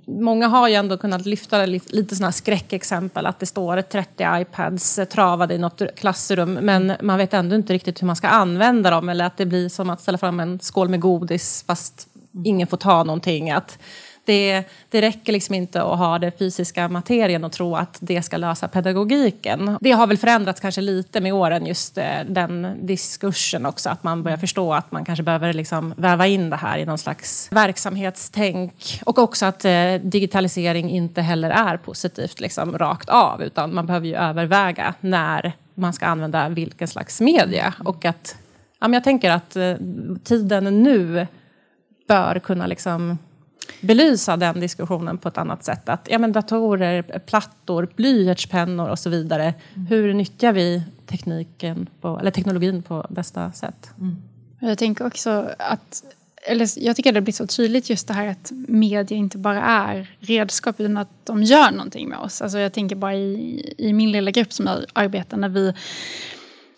Många har ju ändå kunnat lyfta lite sådana skräckexempel att det står 30 iPads travade i något klassrum men man vet ändå inte riktigt hur man ska använda dem eller att det blir som att ställa fram en skål med godis fast ingen får ta någonting. Att det, det räcker liksom inte att ha den fysiska materien och tro att det ska lösa pedagogiken. Det har väl förändrats kanske lite med åren, just eh, den diskursen också. Att man börjar förstå att man kanske behöver liksom väva in det här i någon slags verksamhetstänk. Och också att eh, digitalisering inte heller är positivt liksom, rakt av, utan man behöver ju överväga när man ska använda vilken slags media. Och att, ja, men jag tänker att eh, tiden nu bör kunna liksom belysa den diskussionen på ett annat sätt. Att ja, men datorer, plattor, blyertspennor och så vidare. Mm. Hur nyttjar vi tekniken på, eller teknologin på bästa sätt? Mm. Jag tänker också att eller jag tycker det blir så tydligt just det här att media inte bara är redskap utan att de gör någonting med oss. Alltså jag tänker bara i, i min lilla grupp som jag arbetar när vi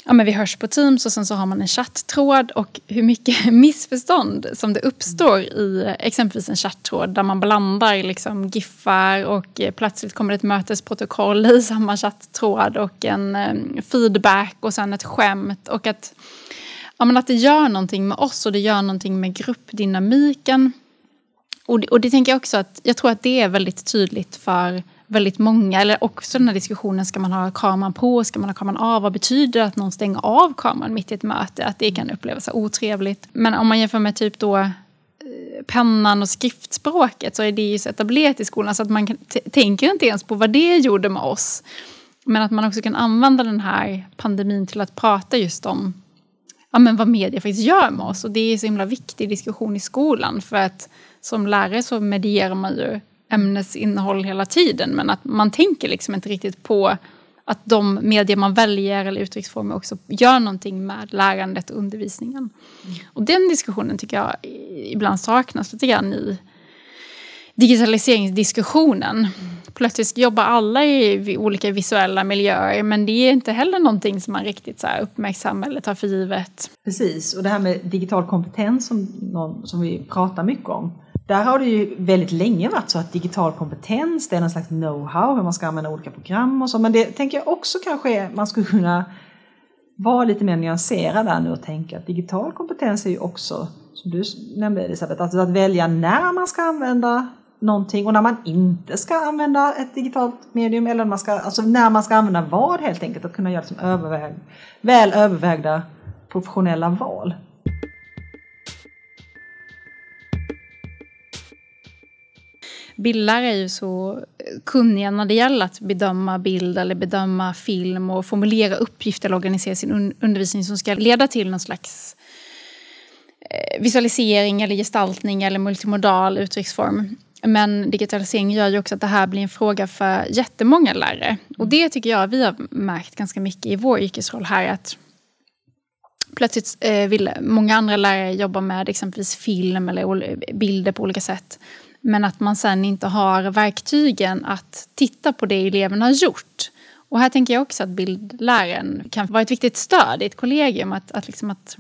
ja, men vi hörs på Teams och sen så har man en chatttråd och hur mycket [LAUGHS] missförstånd som det uppstår i exempelvis en chatttråd där man blandar liksom giffar och eh, plötsligt kommer det ett mötesprotokoll i [LAUGHS] samma chatttråd och en eh, feedback och sen ett skämt och att, ja, men att det gör någonting med oss och det gör någonting med gruppdynamiken. Och det, och det tänker jag också att jag tror att det är väldigt tydligt för väldigt många, eller också den här diskussionen, ska man ha kameran på, ska man ha kameran av? Vad betyder det att någon stänger av kameran mitt i ett möte? Att det kan upplevas otrevligt. Men om man jämför med typ då eh, pennan och skriftspråket så är det ju så etablerat i skolan så att man tänker inte ens på vad det gjorde med oss. Men att man också kan använda den här pandemin till att prata just om ja, men vad media faktiskt gör med oss. Och det är en så himla viktig diskussion i skolan för att som lärare så medierar man ju ämnesinnehåll hela tiden men att man tänker liksom inte riktigt på att de medier man väljer eller uttrycksformer också gör någonting med lärandet och undervisningen. Mm. Och den diskussionen tycker jag ibland saknas lite grann i digitaliseringsdiskussionen. Mm. Plötsligt jobbar alla i olika visuella miljöer men det är inte heller någonting som man riktigt så uppmärksammar eller tar för givet. Precis, och det här med digital kompetens som, som vi pratar mycket om där har det ju väldigt länge varit så att digital kompetens, det är någon slags know-how hur man ska använda olika program och så. Men det tänker jag också kanske är, man skulle kunna vara lite mer nyanserad där nu och tänka att digital kompetens är ju också, som du nämnde Elisabeth, alltså att välja när man ska använda någonting och när man inte ska använda ett digitalt medium eller man ska, alltså när man ska använda vad helt enkelt, att kunna göra liksom överväg, väl övervägda professionella val. Bildlärare är ju så kunniga när det gäller att bedöma bild eller bedöma film och formulera uppgifter eller organisera sin undervisning som ska leda till någon slags eh, visualisering eller gestaltning eller multimodal uttrycksform. Men digitalisering gör ju också att det här blir en fråga för jättemånga lärare. Och det tycker jag vi har märkt ganska mycket i vår yrkesroll här. att Plötsligt eh, vill många andra lärare jobba med exempelvis film eller bilder på olika sätt. Men att man sen inte har verktygen att titta på det eleverna har gjort. Och här tänker jag också att bildläraren kan vara ett viktigt stöd i ett kollegium. Att, att, liksom att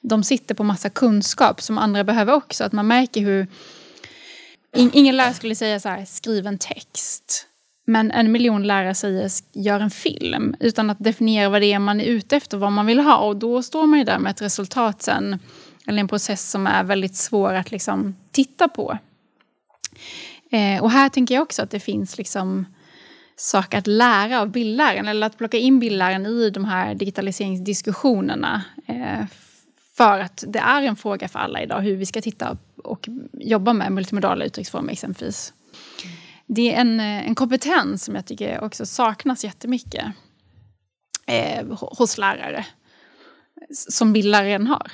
de sitter på massa kunskap som andra behöver också. Att man märker hur... Ingen lärare skulle säga så här, skriv en text. Men en miljon lärare säger gör en film. Utan att definiera vad det är man är ute efter, vad man vill ha. Och då står man ju där med ett resultat sen. Eller en process som är väldigt svår att liksom titta på. Eh, och här tänker jag också att det finns liksom saker att lära av bildläraren eller att plocka in bildläraren i de här digitaliseringsdiskussionerna. Eh, för att det är en fråga för alla idag hur vi ska titta och jobba med multimodala uttrycksformer exempelvis. Det är en, eh, en kompetens som jag tycker också saknas jättemycket eh, hos lärare som bildläraren har.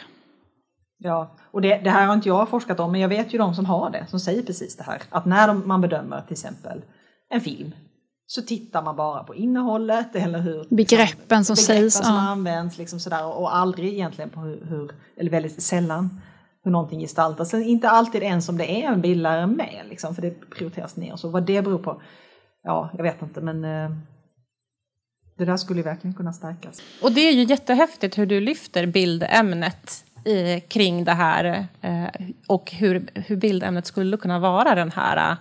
Ja, och det, det, här har inte jag forskat om, men jag vet ju de som har det, som säger precis det här. Att när de, man bedömer till exempel en film så tittar man bara på innehållet eller hur begreppen som begreppen sägs som ja. används liksom sådär, och aldrig egentligen på hur, hur, eller väldigt sällan hur någonting gestaltas. Inte alltid ens om det är en bildlärare med, liksom, för det prioriteras ner. Så vad det beror på, ja, jag vet inte, men eh, det där skulle verkligen kunna stärkas. Och det är ju jättehäftigt hur du lyfter bildämnet i, kring det här eh, och hur, hur bildämnet skulle kunna vara den här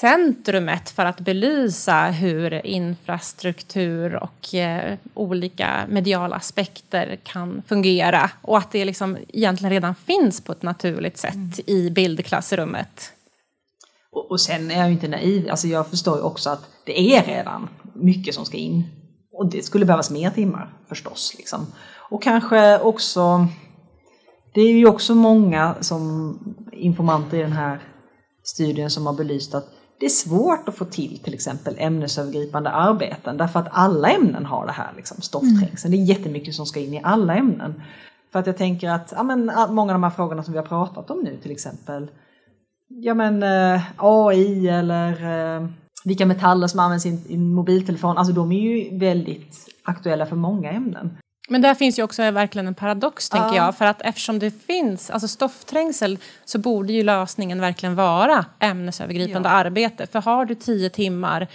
centrumet för att belysa hur infrastruktur och eh, olika mediala aspekter kan fungera och att det liksom egentligen redan finns på ett naturligt sätt mm. i bildklassrummet. Och, och sen är jag inte naiv, alltså jag förstår ju också att det är redan mycket som ska in. Och det skulle behövas mer timmar förstås. Liksom. Och kanske också det är ju också många som informanter i den här studien som har belyst att det är svårt att få till till exempel ämnesövergripande arbeten därför att alla ämnen har det här liksom, stoffträngseln. Mm. Det är jättemycket som ska in i alla ämnen. För att jag tänker att ja, men, många av de här frågorna som vi har pratat om nu till exempel ja, men, eh, AI eller eh, vilka metaller som används i en mobiltelefon, alltså de är ju väldigt aktuella för många ämnen. Men där finns ju också verkligen en paradox, tänker ja. jag. För att eftersom det finns alltså stoffträngsel så borde ju lösningen verkligen vara ämnesövergripande ja. arbete. För har du tio timmar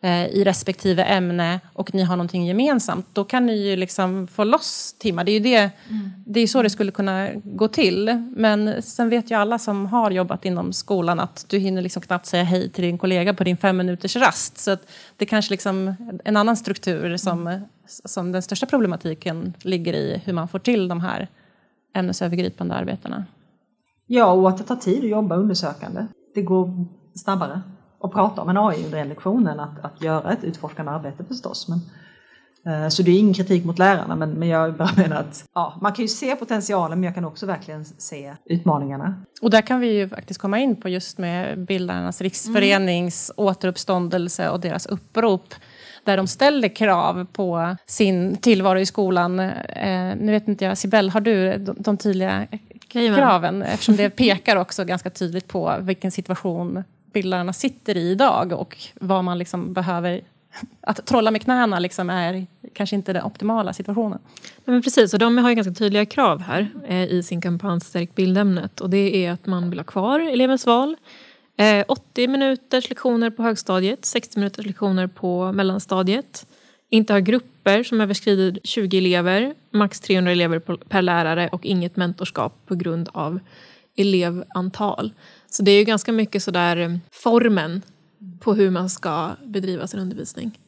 eh, i respektive ämne och ni har någonting gemensamt, då kan ni ju liksom få loss timmar. Det är ju det, mm. det är så det skulle kunna gå till. Men sen vet ju alla som har jobbat inom skolan att du hinner liksom knappt säga hej till din kollega på din fem minuters rast. Så det kanske liksom en annan struktur som mm som den största problematiken ligger i hur man får till de här ämnesövergripande arbetena. Ja, och att det tar tid att jobba undersökande. Det går snabbare att prata om en AI under lektionen, att, att göra ett utforskande arbete förstås. Men, eh, så det är ingen kritik mot lärarna, men, men jag bara menar att ja, man kan ju se potentialen, men jag kan också verkligen se utmaningarna. Och där kan vi ju faktiskt komma in på just med Bildarnas riksförenings mm. återuppståndelse och deras upprop där de ställer krav på sin tillvaro i skolan. Eh, nu vet inte jag, Sibel, har du de, de tydliga kraven? Eftersom det pekar också ganska tydligt på vilken situation bildarna sitter i idag och vad man liksom behöver att trolla med knäna liksom är kanske inte den optimala situationen. men precis, och de har ju ganska tydliga krav här eh, i sin kampanj Stärk bildämnet. Och det är att man vill ha kvar elevens val. Eh, 80 minuters lektioner på högstadiet, 60 minuters lektioner på mellanstadiet. Inte ha grupper som överskrider 20 elever, max 300 elever per lärare och inget mentorskap på grund av elevantal. Så det är ju ganska mycket sådär eh, formen på hur man ska bedriva sin undervisning.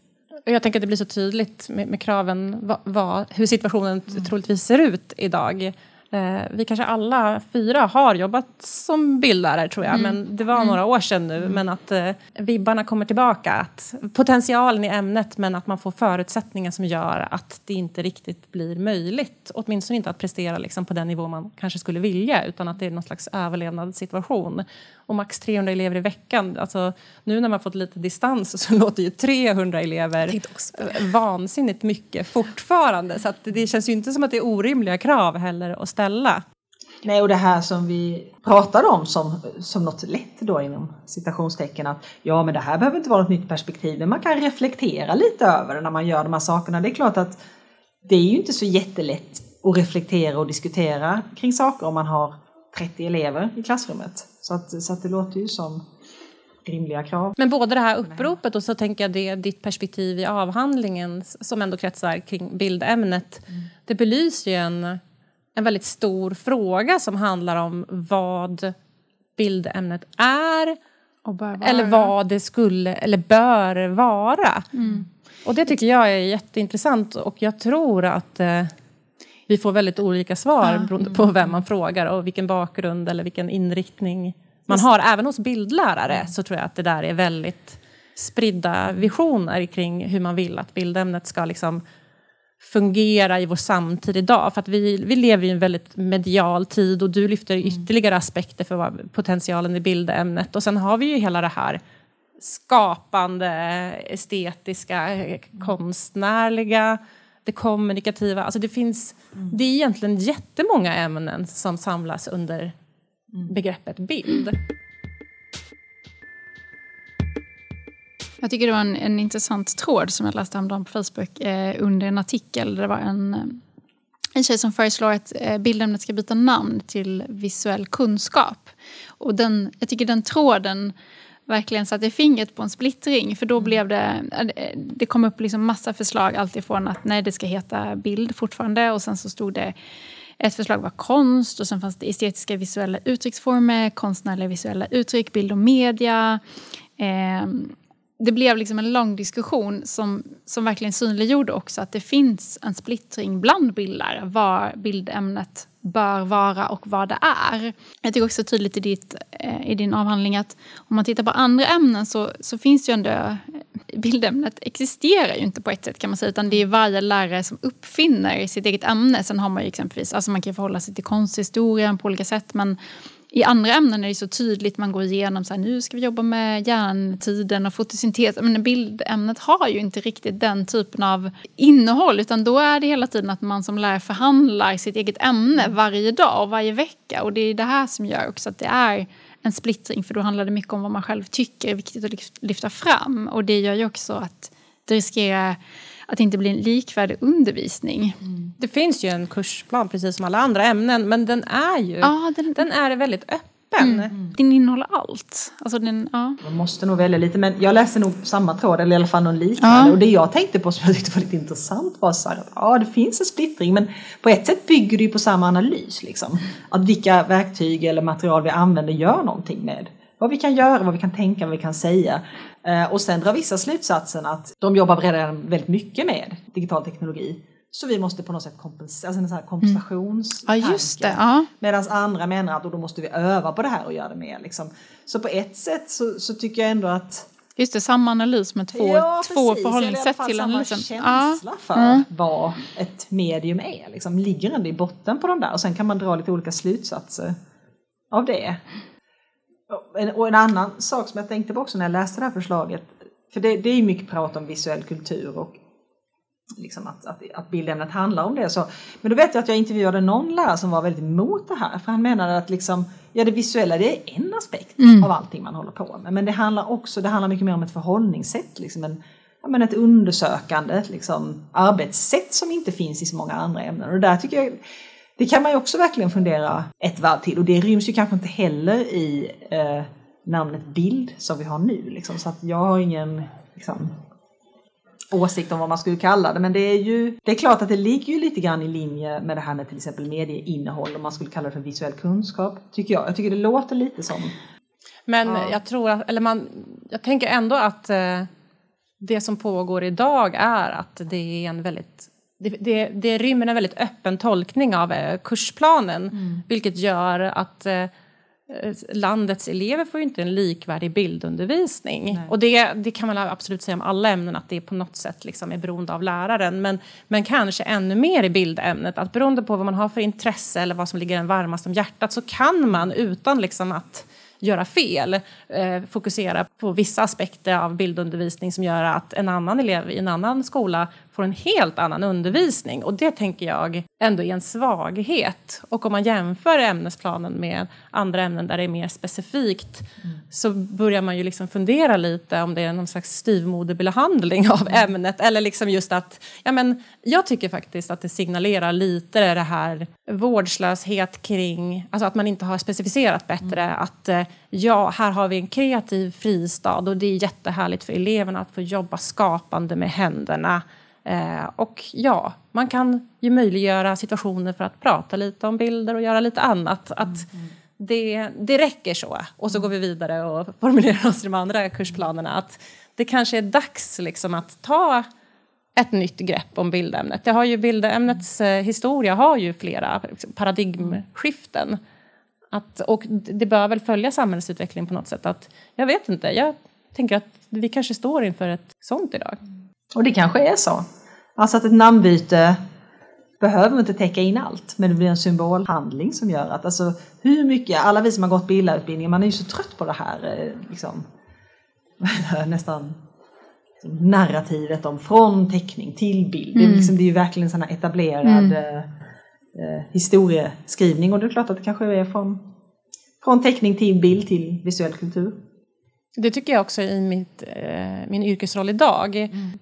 Jag tänker att det blir så tydligt med, med kraven, va, va, hur situationen mm. troligtvis ser ut idag. Eh, vi kanske alla fyra har jobbat som bildlärare tror jag, mm. men det var mm. några år sedan nu. Mm. Men att eh, vibbarna kommer tillbaka, att potentialen i ämnet men att man får förutsättningar som gör att det inte riktigt blir möjligt. Åtminstone inte att prestera liksom, på den nivå man kanske skulle vilja, utan att det är någon slags överlevnadssituation och max 300 elever i veckan. Alltså, nu när man fått lite distans så [LAUGHS] låter ju 300 elever vansinnigt mycket fortfarande. Så det känns ju inte som att det är orimliga krav heller ställa. Nej, och det här som vi pratade om som, som något lätt då inom citationstecken att ja, men det här behöver inte vara något nytt perspektiv, men man kan reflektera lite över det när man gör de här sakerna. Det är klart att det är ju inte så jättelätt att reflektera och diskutera kring saker om man har 30 elever i klassrummet. Så, att, så att det låter ju som rimliga krav. Men både det här uppropet och så tänker jag det, ditt perspektiv i avhandlingen som ändå kretsar kring bildämnet. Mm. Det belyser ju en, en väldigt stor fråga som handlar om vad bildämnet är eller vad det skulle eller bör vara. Mm. Och det tycker jag är jätteintressant och jag tror att eh, vi får väldigt olika svar ja. beroende på vem man frågar och vilken bakgrund eller vilken inriktning man har. Även hos bildlärare så tror jag att det där är väldigt spridda visioner kring hur man vill att bildämnet ska liksom fungera i vår samtid idag. För att vi, vi lever i en väldigt medial tid och du lyfter mm. ytterligare aspekter för potentialen i bildämnet. Och sen har vi ju hela det här skapande, estetiska, konstnärliga det kommunikativa. Alltså det, finns, mm. det är egentligen jättemånga ämnen som samlas under mm. begreppet bild. Jag tycker det var en, en intressant tråd som jag läste häromdagen på Facebook eh, under en artikel. Det var en, eh, en tjej som föreslår att eh, bildämnet ska byta namn till visuell kunskap. Och den, jag tycker den tråden verkligen satte fingret på en splittring. För då mm. blev det, det kom upp liksom massa förslag, alltifrån att nej det ska heta bild fortfarande och sen så stod det ett förslag var konst och sen fanns det estetiska visuella uttrycksformer, konstnärliga visuella uttryck, bild och media. Eh, det blev liksom en lång diskussion som, som verkligen synliggjorde också att det finns en splittring bland bildare vad bildämnet bör vara och vad det är. Jag tycker också tydligt i, ditt, eh, i din avhandling att om man tittar på andra ämnen så, så finns ju ändå eh, bildämnet existerar ju inte på ett sätt kan man säga utan det är varje lärare som uppfinner sitt eget ämne. Sen har man ju exempelvis, alltså man kan förhålla sig till konsthistorien på olika sätt men i andra ämnen är det så tydligt, man går igenom så här, nu ska vi jobba med hjärntiden och fotosyntes. Men bildämnet har ju inte riktigt den typen av innehåll utan då är det hela tiden att man som lärare förhandlar sitt eget ämne varje dag och varje vecka. Och det är det här som gör också att det är en splittring för då handlar det mycket om vad man själv tycker är viktigt att lyfta fram. Och det gör ju också att det riskerar att det inte blir en likvärdig undervisning. Mm. Det finns ju en kursplan precis som alla andra ämnen men den är ju ja, den, den är väldigt öppen. Mm. Den innehåller allt. Alltså den, ja. Man måste nog välja lite men jag läste nog samma tråd eller i alla fall någon liknande ja. och det jag tänkte på som jag tyckte var lite intressant var så här, att ja det finns en splittring men på ett sätt bygger det ju på samma analys liksom. Att vilka verktyg eller material vi använder gör någonting med vad vi kan göra, vad vi kan tänka, vad vi kan säga. Eh, och sen drar vissa slutsatsen att de jobbar redan väldigt mycket med digital teknologi. Så vi måste på något sätt kompensera, alltså en sån här kompensations Ja, just det. Ja. Medan andra menar att då måste vi öva på det här och göra det mer. Liksom. Så på ett sätt så, så tycker jag ändå att Just det, samma analys med två, Ja, två precis. förhållningssätt till samma analysen. Ja. känsla för Mm. vad ett medium är. Liksom, ligger ändå i botten på de där och sen kan man dra lite olika slutsatser av det. Och en, annan sak som jag tänkte på också när jag läste det här förslaget, för det, det är ju mycket prat om visuell kultur och liksom att, att, att bildämnet handlar om det. Så, men då vet jag att jag intervjuade någon lärare som var väldigt emot det här, för han menade att liksom, ja, det visuella det är en aspekt av allting man håller på med, men det handlar också, det handlar mycket mer om ett förhållningssätt, liksom en, ja, men ett undersökande liksom, arbetssätt som inte finns i så många andra ämnen. Och där tycker jag, det kan man ju också verkligen fundera ett varv till och det ryms ju kanske inte heller i eh, namnet bild som vi har nu. Liksom, så att jag har ingen liksom, åsikt om vad man skulle kalla det men det är ju det är klart att det ligger ju lite grann i linje med det här med till exempel medieinnehåll om man skulle kalla det för visuell kunskap tycker jag. Jag tycker det låter lite som Men Ja. jag tror att, eller man, jag tänker ändå att eh, det som pågår idag är att det är en väldigt det, det, det rymmer en väldigt öppen tolkning av eh, kursplanen vilket gör att eh, landets elever får ju inte en likvärdig bildundervisning. Och det, det kan man absolut säga om alla ämnen att det på något sätt liksom är beroende av läraren. Men, men kanske ännu mer i bildämnet att beroende på vad man har för intresse eller vad som ligger en varmast om hjärtat så kan man utan liksom att göra fel eh, fokusera på vissa aspekter av bildundervisning som gör att en annan elev i en annan skola får en helt annan undervisning. Och det tänker jag ändå är en svaghet. Och om man jämför ämnesplanen med andra ämnen där det är mer specifikt så börjar man ju liksom fundera lite om det är någon slags styvmoderbehandling av ämnet. Eller liksom just att, ja men jag tycker faktiskt att det signalerar lite det här vårdslöshet kring, alltså att man inte har specificerat bättre att eh, ja, här har vi en kreativ fristad och det är jättehärligt för eleverna att få jobba skapande med händerna. Eh, och ja, man kan ju möjliggöra situationer för att prata lite om bilder och göra lite annat. Att det, det räcker så. Och så går vi vidare och [LAUGHS] formulerar oss i de andra kursplanerna. Att det kanske är dags liksom att ta ett nytt grepp om bildämnet. Det har ju bildämnets eh, historia har ju flera paradigmskiften. Att, och det bör väl följa samhällsutvecklingen på något sätt. Att, jag vet inte, jag tänker att vi kanske står inför ett sånt idag. Och det kanske är så. Alltså att ett namnbyte behöver inte täcka in allt, men det blir en symbolhandling som gör att alltså, hur mycket, alla vi som har gått bildarutbildning, man är ju så trött på det här eh, liksom, [LAUGHS] nästan liksom, narrativet om från teckning till bild. Det, är liksom, det är ju verkligen en sån etablerad eh, eh, historieskrivning och det är klart att det kanske är från, från teckning till bild till visuell kultur. Det tycker jag också i mitt, eh, min yrkesroll idag.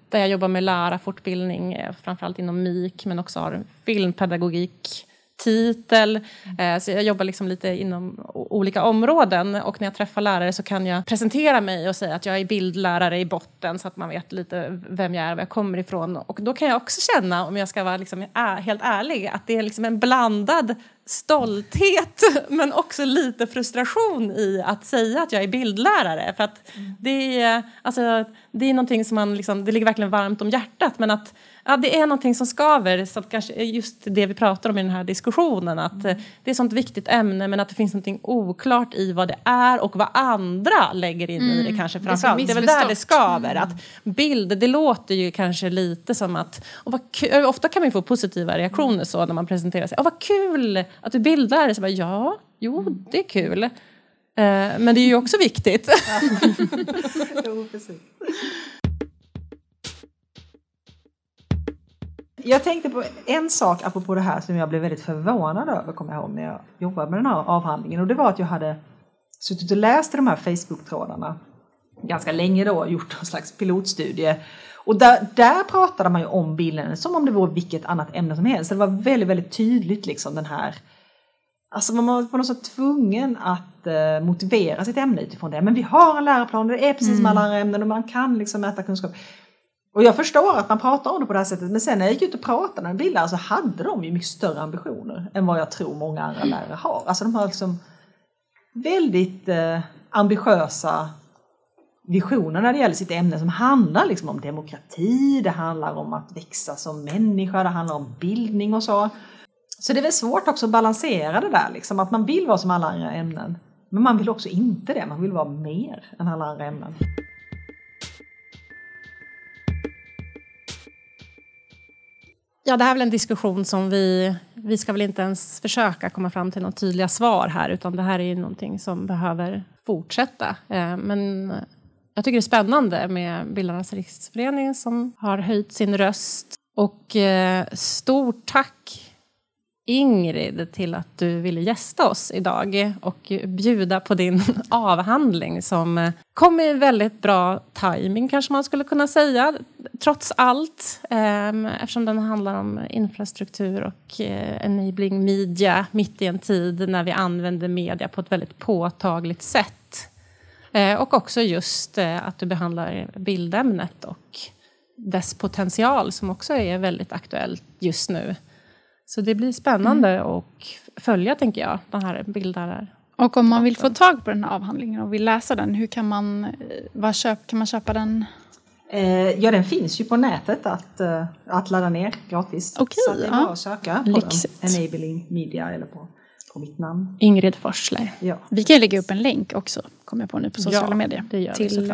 Där jag jobbar med lärarfortbildning, eh, framförallt inom MIK, men också har filmpedagogik titel. Eh, så jag jobbar liksom lite inom olika områden och när jag träffar lärare så kan jag presentera mig och säga att jag är bildlärare i botten så att man vet lite vem jag är och var jag kommer ifrån. Och då kan jag också känna, om jag ska vara liksom helt ärlig, att det är liksom en blandad stolthet [LAUGHS] men också lite frustration i att säga att jag är bildlärare. För att det, är, alltså, det är någonting som man liksom, det ligger verkligen varmt om hjärtat men att ja, det är någonting som skaver. Så kanske just det vi pratar om i den här diskussionen. Att eh, det är ett sånt viktigt ämne men att det finns någonting oklart i vad det är och vad andra lägger in i det kanske Det är framförallt. Det är väl där det skaver. Att bild, det låter ju kanske lite som att... Och vad kul, ofta kan man få positiva reaktioner så när man presenterar sig. Åh, vad kul att du bildar! Så bara, ja, jo, det är kul. Eh, men det är ju också viktigt. [LAUGHS] Jo, precis. Jag tänkte på en sak apropå det här som jag blev väldigt förvånad över, kommer jag ihåg, när jag jobbade med den här avhandlingen. Och det var att jag hade suttit och läst de här Facebook-trådarna ganska länge då, gjort någon slags pilotstudie. Och där, där pratade man ju om bilden som om det vore vilket annat ämne som helst. Det var väldigt, väldigt tydligt liksom den här Alltså man var på något sätt tvungen att eh, motivera sitt ämne utifrån det. Men vi har en läroplan, det är precis som alla andra ämnen och man kan liksom mäta kunskap. Och jag förstår att man pratar om det på det här sättet men sen när jag gick ut och pratade med bildlärare så hade de ju mycket större ambitioner än vad jag tror många andra lärare har. Alltså de har liksom väldigt eh, ambitiösa visioner när det gäller sitt ämne som handlar liksom om demokrati, det handlar om att växa som människa, det handlar om bildning och så. Så det är väl svårt också att balansera det där, liksom, att man vill vara som alla andra ämnen. Men man vill också inte det, man vill vara mer än alla andra ämnen. Ja, det här är väl en diskussion som vi... Vi ska väl inte ens försöka komma fram till några tydliga svar här utan det här är ju någonting som behöver fortsätta. Eh, men jag tycker det är spännande med Bildarnas riksförening som har höjt sin röst. Och eh, stort tack Ingrid till att du ville gästa oss idag och bjuda på din [LAUGHS] avhandling som eh, kom i väldigt bra timing kanske man skulle kunna säga, trots allt. Ehm, eftersom den handlar om infrastruktur och eh, enabling media mitt i en tid när vi använder media på ett väldigt påtagligt sätt. Eh, och också just att du behandlar bildämnet och dess potential som också är väldigt aktuellt just nu. Så det blir spännande mm. att följa, tänker jag, den här bildar Och om man vill få tag på den här avhandlingen och vill läsa den, hur kan man, var köp, kan man köpa den? Eh, ja, den finns ju på nätet att, uh, att ladda ner gratis. Okay, så det är bara att söka på Lyxigt. den, Enabling Media eller på, på mitt namn. Ingrid Forsler. Ja. Vi kan lägga upp en länk också, kommer jag på nu, på sociala ja, medier. Det gör till vi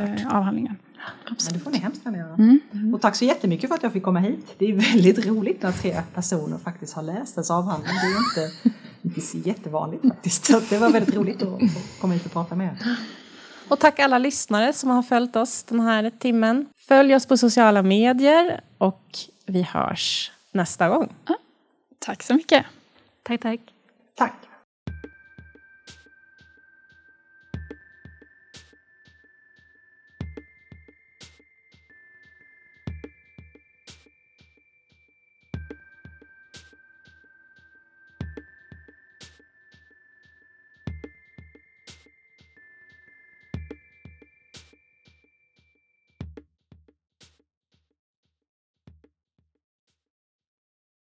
Men det får ni hemskt gärna göra. Mm. Mm. Och tack så jättemycket för att jag fick komma hit. Det är väldigt roligt när tre personer faktiskt har läst ens avhandling. Det är inte, [LAUGHS] inte så jättevanligt faktiskt. Så det var väldigt roligt att komma hit och prata med er. Och tack alla lyssnare som har följt oss den här timmen. Följ oss på sociala medier och vi hörs nästa gång. Tack så mycket. Tack, tack. Tack.